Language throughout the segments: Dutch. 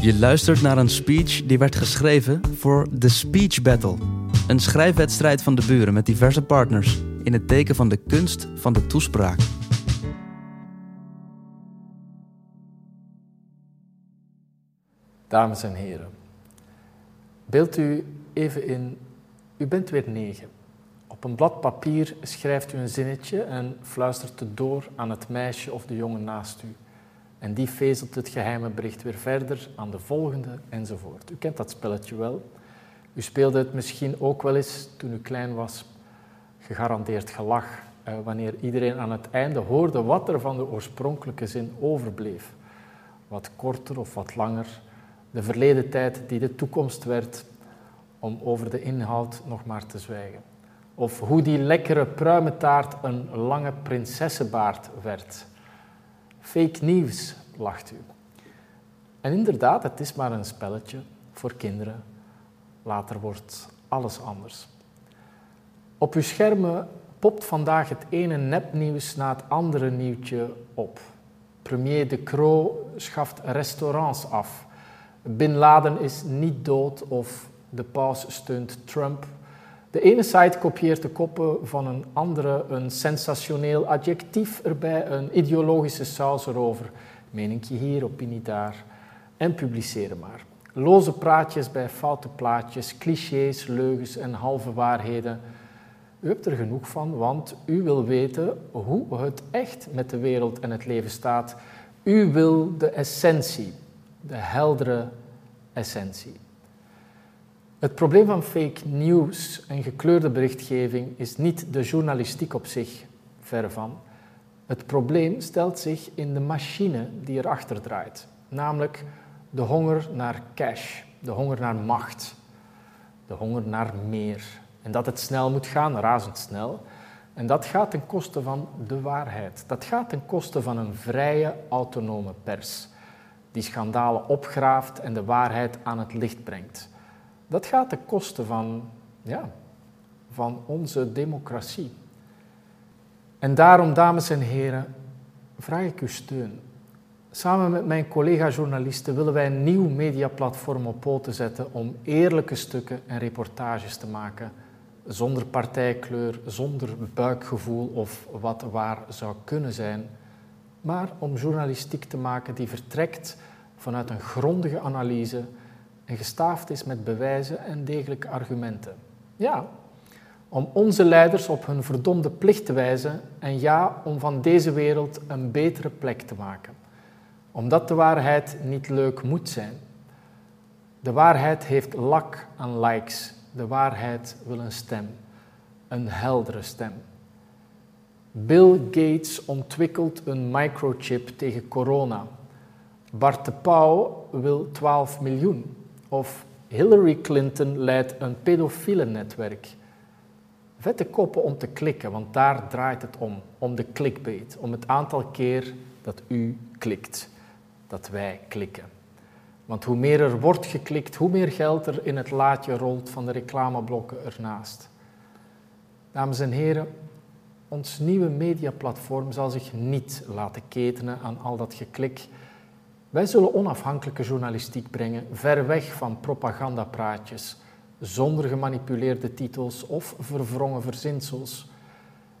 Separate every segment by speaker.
Speaker 1: Je luistert naar een speech die werd geschreven voor The Speech Battle. Een schrijfwedstrijd van de buren met diverse partners in het teken van de kunst van de toespraak.
Speaker 2: Dames en heren, beeld u even in, u bent weer negen. Op een blad papier schrijft u een zinnetje en fluistert het door aan het meisje of de jongen naast u. En die vezelt het geheime bericht weer verder aan de volgende enzovoort. U kent dat spelletje wel. U speelde het misschien ook wel eens toen u klein was. Gegarandeerd gelach eh, wanneer iedereen aan het einde hoorde wat er van de oorspronkelijke zin overbleef. Wat korter of wat langer. De verleden tijd die de toekomst werd, om over de inhoud nog maar te zwijgen. Of hoe die lekkere pruimentaart een lange prinsessenbaard werd. Fake nieuws, lacht u. En inderdaad, het is maar een spelletje voor kinderen. Later wordt alles anders. Op uw schermen popt vandaag het ene nepnieuws na het andere nieuwtje op. Premier De Croo schaft restaurants af. Bin Laden is niet dood of de paus steunt Trump. De ene site kopieert de koppen van een andere, een sensationeel adjectief erbij, een ideologische saus erover. Meningje hier, opinie daar. En publiceren maar. Loze praatjes bij foute plaatjes, clichés, leugens en halve waarheden. U hebt er genoeg van, want u wil weten hoe het echt met de wereld en het leven staat. U wil de essentie, de heldere essentie. Het probleem van fake news en gekleurde berichtgeving is niet de journalistiek op zich, verre van. Het probleem stelt zich in de machine die erachter draait, namelijk de honger naar cash, de honger naar macht, de honger naar meer. En dat het snel moet gaan, razendsnel. En dat gaat ten koste van de waarheid. Dat gaat ten koste van een vrije, autonome pers, die schandalen opgraaft en de waarheid aan het licht brengt. Dat gaat ten koste van, ja, van onze democratie. En daarom, dames en heren, vraag ik uw steun. Samen met mijn collega-journalisten willen wij een nieuw mediaplatform op poten zetten om eerlijke stukken en reportages te maken, zonder partijkleur, zonder buikgevoel of wat waar zou kunnen zijn, maar om journalistiek te maken die vertrekt vanuit een grondige analyse en gestaafd is met bewijzen en degelijke argumenten. Ja, om onze leiders op hun verdomde plicht te wijzen en ja, om van deze wereld een betere plek te maken. Omdat de waarheid niet leuk moet zijn. De waarheid heeft lak aan likes. De waarheid wil een stem, een heldere stem. Bill Gates ontwikkelt een microchip tegen corona. Bart de Pauw wil 12 miljoen. Of Hillary Clinton leidt een pedofiele netwerk. Vette koppen om te klikken, want daar draait het om. Om de clickbait, om het aantal keer dat u klikt, dat wij klikken. Want hoe meer er wordt geklikt, hoe meer geld er in het laadje rolt van de reclameblokken ernaast. Dames en heren, ons nieuwe mediaplatform zal zich niet laten ketenen aan al dat geklik wij zullen onafhankelijke journalistiek brengen, ver weg van propagandapraatjes, zonder gemanipuleerde titels of verwrongen verzinsels.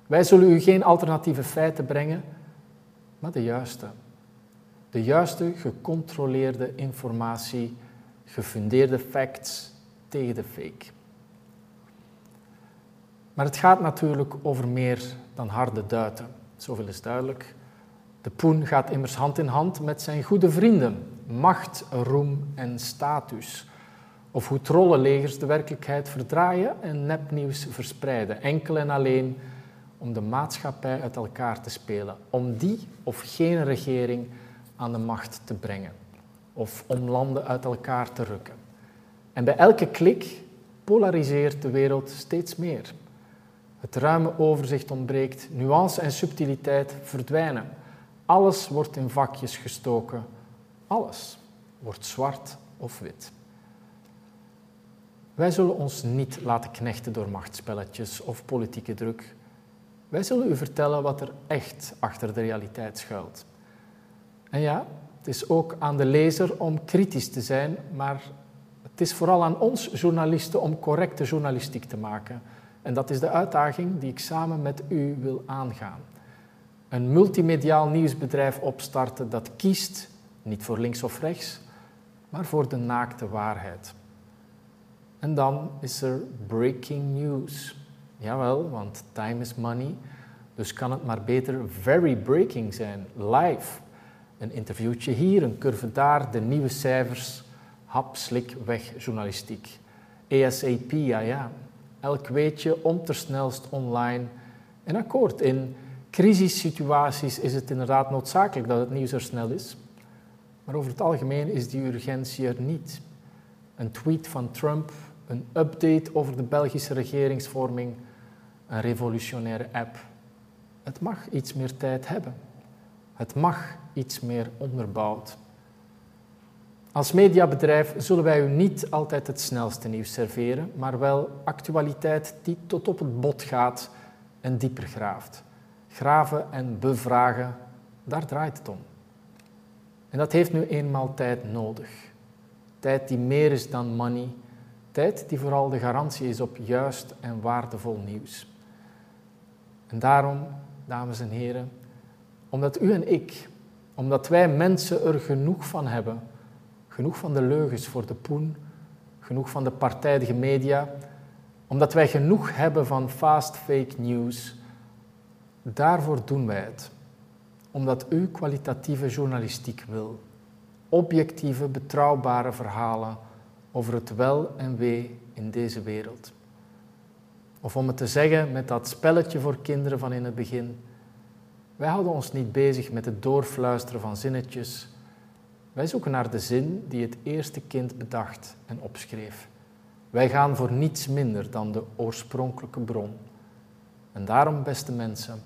Speaker 2: Wij zullen u geen alternatieve feiten brengen, maar de juiste. De juiste, gecontroleerde informatie, gefundeerde facts tegen de fake. Maar het gaat natuurlijk over meer dan harde duiten. Zoveel is duidelijk. De poen gaat immers hand in hand met zijn goede vrienden, macht, roem en status. Of hoe trollenlegers de werkelijkheid verdraaien en nepnieuws verspreiden, enkel en alleen om de maatschappij uit elkaar te spelen, om die of geen regering aan de macht te brengen, of om landen uit elkaar te rukken. En bij elke klik polariseert de wereld steeds meer. Het ruime overzicht ontbreekt, nuance en subtiliteit verdwijnen. Alles wordt in vakjes gestoken. Alles wordt zwart of wit. Wij zullen ons niet laten knechten door machtspelletjes of politieke druk. Wij zullen u vertellen wat er echt achter de realiteit schuilt. En ja, Het is ook aan de lezer om kritisch te zijn, maar het is vooral aan ons journalisten om correcte journalistiek te maken. En dat is de uitdaging die ik samen met u wil aangaan. Een multimediaal nieuwsbedrijf opstarten dat kiest, niet voor links of rechts, maar voor de naakte waarheid. En dan is er breaking news. Jawel, want time is money. Dus kan het maar beter very breaking zijn, live. Een interviewtje hier, een curve daar, de nieuwe cijfers, hap, slik, weg, journalistiek. ASAP, ja ja. Elk weetje ontersnelst online. En akkoord, in crisissituaties is het inderdaad noodzakelijk dat het nieuws er snel is. Maar over het algemeen is die urgentie er niet. Een tweet van Trump, een update over de Belgische regeringsvorming, een revolutionaire app. Het mag iets meer tijd hebben. Het mag iets meer onderbouwd. Als mediabedrijf zullen wij u niet altijd het snelste nieuws serveren, maar wel actualiteit die tot op het bot gaat en dieper graaft. Graven en bevragen, daar draait het om. En dat heeft nu eenmaal tijd nodig. Tijd die meer is dan money. Tijd die vooral de garantie is op juist en waardevol nieuws. En daarom, dames en heren, omdat u en ik, omdat wij mensen er genoeg van hebben, genoeg van de leugens voor de poen, genoeg van de partijdige media, omdat wij genoeg hebben van fast fake news, daarvoor doen wij het omdat u kwalitatieve journalistiek wil. Objectieve, betrouwbare verhalen over het wel en wee in deze wereld. Of om het te zeggen met dat spelletje voor kinderen van in het begin. Wij houden ons niet bezig met het doorfluisteren van zinnetjes. Wij zoeken naar de zin die het eerste kind bedacht en opschreef. Wij gaan voor niets minder dan de oorspronkelijke bron. En daarom, beste mensen,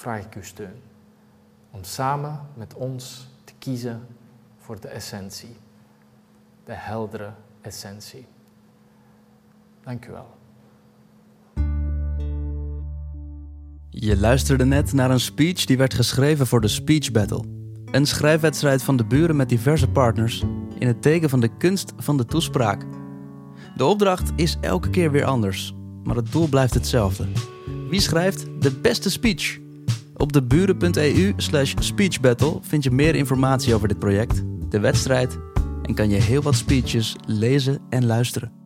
Speaker 2: vraag ik uw steun om samen met ons te kiezen voor de essentie, de heldere essentie. Dank u wel.
Speaker 1: Je luisterde net naar een speech die werd geschreven voor de Speech Battle. Een schrijfwedstrijd van de buren met diverse partners in het teken van de kunst van de toespraak. De opdracht is elke keer weer anders, maar het doel blijft hetzelfde. Wie schrijft de beste speech? Op de buren.eu slash speechbattle vind je meer informatie over dit project, de wedstrijd en kan je heel wat speeches lezen en luisteren.